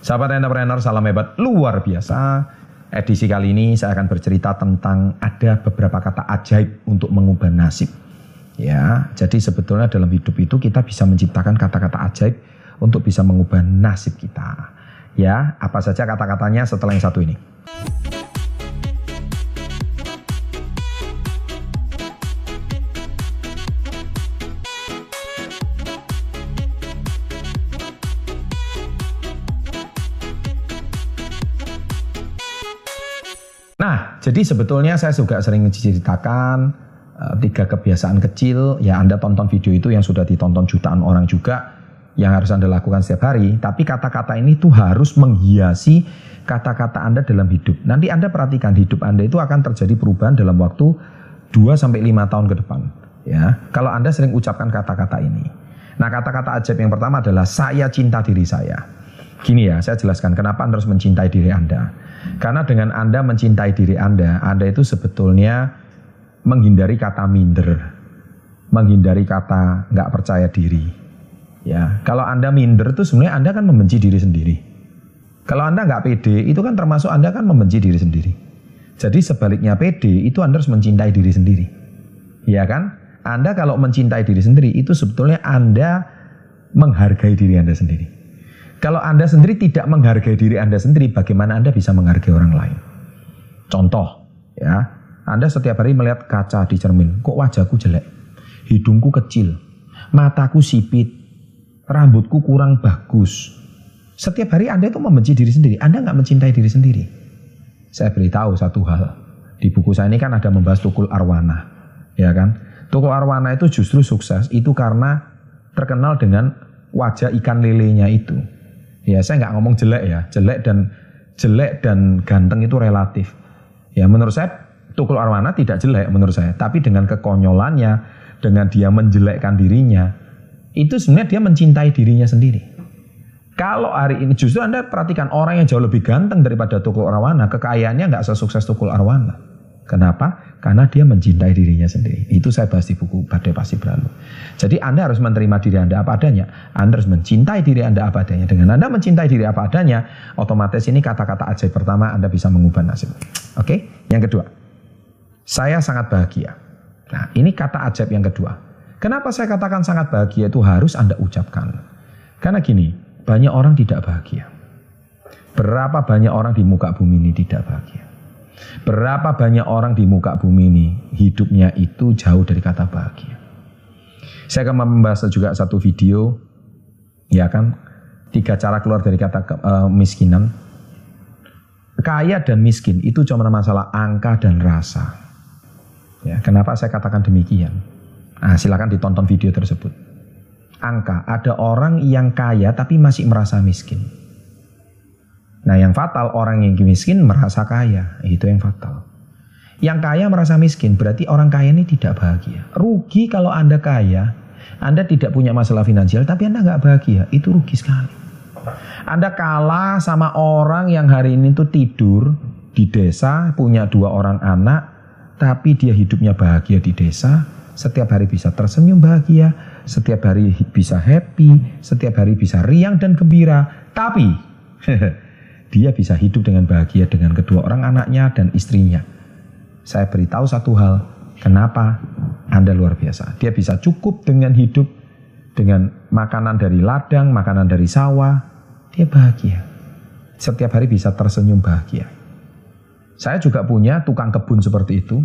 Sahabat entrepreneur, salam hebat luar biasa. Edisi kali ini saya akan bercerita tentang ada beberapa kata ajaib untuk mengubah nasib. Ya, jadi sebetulnya dalam hidup itu kita bisa menciptakan kata-kata ajaib untuk bisa mengubah nasib kita. Ya, apa saja kata-katanya setelah yang satu ini. Jadi sebetulnya saya juga sering menceritakan uh, tiga kebiasaan kecil. Ya, Anda tonton video itu yang sudah ditonton jutaan orang juga yang harus Anda lakukan setiap hari. Tapi kata-kata ini tuh harus menghiasi kata-kata Anda dalam hidup. Nanti Anda perhatikan hidup Anda itu akan terjadi perubahan dalam waktu 2 sampai 5 tahun ke depan. Ya, kalau Anda sering ucapkan kata-kata ini. Nah, kata-kata ajaib yang pertama adalah saya cinta diri saya. Gini ya, saya jelaskan kenapa Anda harus mencintai diri Anda. Karena dengan Anda mencintai diri Anda, Anda itu sebetulnya menghindari kata minder, menghindari kata nggak percaya diri. Ya, kalau Anda minder itu sebenarnya Anda kan membenci diri sendiri. Kalau Anda nggak pede, itu kan termasuk Anda kan membenci diri sendiri. Jadi sebaliknya pede itu Anda harus mencintai diri sendiri. Ya kan? Anda kalau mencintai diri sendiri itu sebetulnya Anda menghargai diri Anda sendiri. Kalau Anda sendiri tidak menghargai diri Anda sendiri, bagaimana Anda bisa menghargai orang lain? Contoh, ya, Anda setiap hari melihat kaca di cermin, kok wajahku jelek, hidungku kecil, mataku sipit, rambutku kurang bagus. Setiap hari Anda itu membenci diri sendiri, Anda nggak mencintai diri sendiri. Saya beritahu satu hal, di buku saya ini kan ada membahas tukul arwana, ya kan? Tukul arwana itu justru sukses, itu karena terkenal dengan wajah ikan lelenya itu. Ya saya nggak ngomong jelek ya, jelek dan jelek dan ganteng itu relatif. Ya menurut saya Tukul Arwana tidak jelek menurut saya, tapi dengan kekonyolannya, dengan dia menjelekkan dirinya, itu sebenarnya dia mencintai dirinya sendiri. Kalau hari ini justru Anda perhatikan orang yang jauh lebih ganteng daripada Tukul Arwana, kekayaannya nggak sesukses Tukul Arwana. Kenapa? Karena dia mencintai dirinya sendiri. Itu saya bahas di buku Badai Pasti Berlalu. Jadi Anda harus menerima diri Anda apa adanya. Anda harus mencintai diri Anda apa adanya. Dengan Anda mencintai diri apa adanya, otomatis ini kata-kata ajaib pertama Anda bisa mengubah nasib. Oke? Yang kedua, saya sangat bahagia. Nah, ini kata ajaib yang kedua. Kenapa saya katakan sangat bahagia itu harus Anda ucapkan. Karena gini, banyak orang tidak bahagia. Berapa banyak orang di muka bumi ini tidak bahagia. Berapa banyak orang di muka bumi ini hidupnya itu jauh dari kata bahagia. Saya akan membahas juga satu video, ya kan, tiga cara keluar dari kata uh, miskinan. Kaya dan miskin itu cuma masalah angka dan rasa. Ya, kenapa saya katakan demikian? Nah, silakan ditonton video tersebut. Angka, ada orang yang kaya tapi masih merasa miskin. Nah yang fatal orang yang miskin merasa kaya, itu yang fatal. Yang kaya merasa miskin, berarti orang kaya ini tidak bahagia. Rugi kalau Anda kaya, Anda tidak punya masalah finansial, tapi Anda nggak bahagia, itu rugi sekali. Anda kalah sama orang yang hari ini tuh tidur di desa, punya dua orang anak, tapi dia hidupnya bahagia di desa, setiap hari bisa tersenyum bahagia, setiap hari bisa happy, setiap hari bisa riang dan gembira. Tapi dia bisa hidup dengan bahagia dengan kedua orang anaknya dan istrinya. Saya beritahu satu hal, kenapa Anda luar biasa. Dia bisa cukup dengan hidup dengan makanan dari ladang, makanan dari sawah, dia bahagia. Setiap hari bisa tersenyum bahagia. Saya juga punya tukang kebun seperti itu,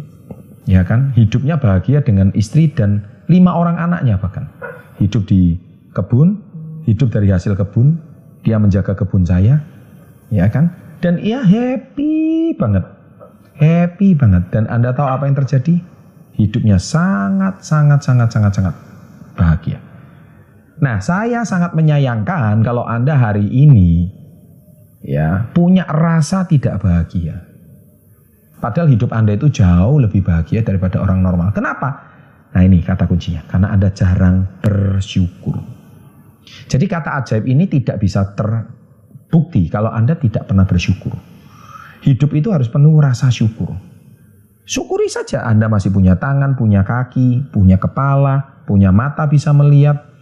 ya kan? Hidupnya bahagia dengan istri dan lima orang anaknya bahkan. Hidup di kebun, hidup dari hasil kebun, dia menjaga kebun saya, ya kan? Dan ia happy banget, happy banget. Dan Anda tahu apa yang terjadi? Hidupnya sangat, sangat, sangat, sangat, sangat bahagia. Nah, saya sangat menyayangkan kalau Anda hari ini ya punya rasa tidak bahagia. Padahal hidup Anda itu jauh lebih bahagia daripada orang normal. Kenapa? Nah ini kata kuncinya, karena Anda jarang bersyukur. Jadi kata ajaib ini tidak bisa ter, Bukti kalau Anda tidak pernah bersyukur. Hidup itu harus penuh rasa syukur. Syukuri saja Anda masih punya tangan, punya kaki, punya kepala, punya mata bisa melihat,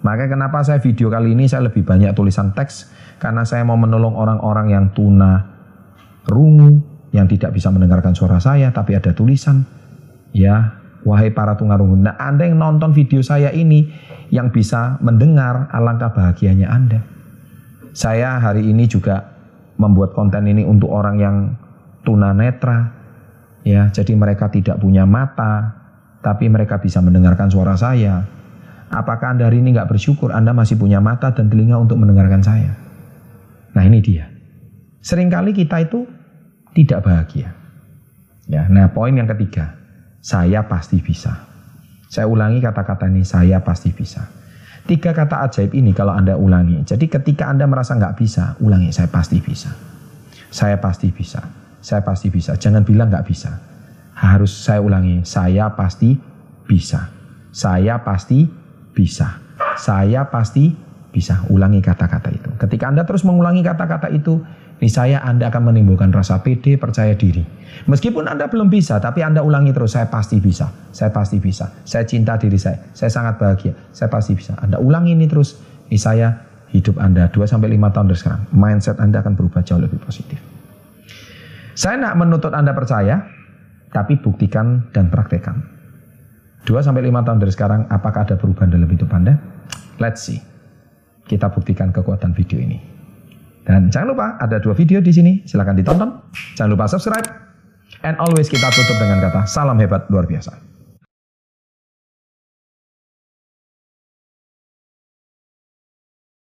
Maka kenapa saya video kali ini saya lebih banyak tulisan teks? Karena saya mau menolong orang-orang yang tuna rungu yang tidak bisa mendengarkan suara saya tapi ada tulisan. Ya wahai para tunarungu nah Anda yang nonton video saya ini yang bisa mendengar alangkah bahagianya Anda saya hari ini juga membuat konten ini untuk orang yang tunanetra ya jadi mereka tidak punya mata tapi mereka bisa mendengarkan suara saya Apakah Anda hari ini nggak bersyukur Anda masih punya mata dan telinga untuk mendengarkan saya? Nah ini dia. Seringkali kita itu tidak bahagia. Ya, nah poin yang ketiga, saya pasti bisa. Saya ulangi kata-kata ini, saya pasti bisa. Tiga kata ajaib ini kalau Anda ulangi. Jadi ketika Anda merasa nggak bisa, ulangi, saya pasti bisa. Saya pasti bisa. Saya pasti bisa. Jangan bilang nggak bisa. Harus saya ulangi, saya pasti bisa. Saya pasti bisa. Saya pasti bisa ulangi kata-kata itu. Ketika Anda terus mengulangi kata-kata itu, niscaya Anda akan menimbulkan rasa pede, percaya diri. Meskipun Anda belum bisa, tapi Anda ulangi terus, saya pasti bisa, saya pasti bisa, saya cinta diri saya, saya sangat bahagia, saya pasti bisa. Anda ulangi ini terus, niscaya hidup Anda 2-5 tahun dari sekarang, mindset Anda akan berubah jauh lebih positif. Saya nak menuntut Anda percaya, tapi buktikan dan praktekkan. 2 sampai 5 tahun dari sekarang apakah ada perubahan dalam hidup Anda? Let's see. Kita buktikan kekuatan video ini. Dan jangan lupa ada dua video di sini, silahkan ditonton. Jangan lupa subscribe. And always kita tutup dengan kata salam hebat luar biasa.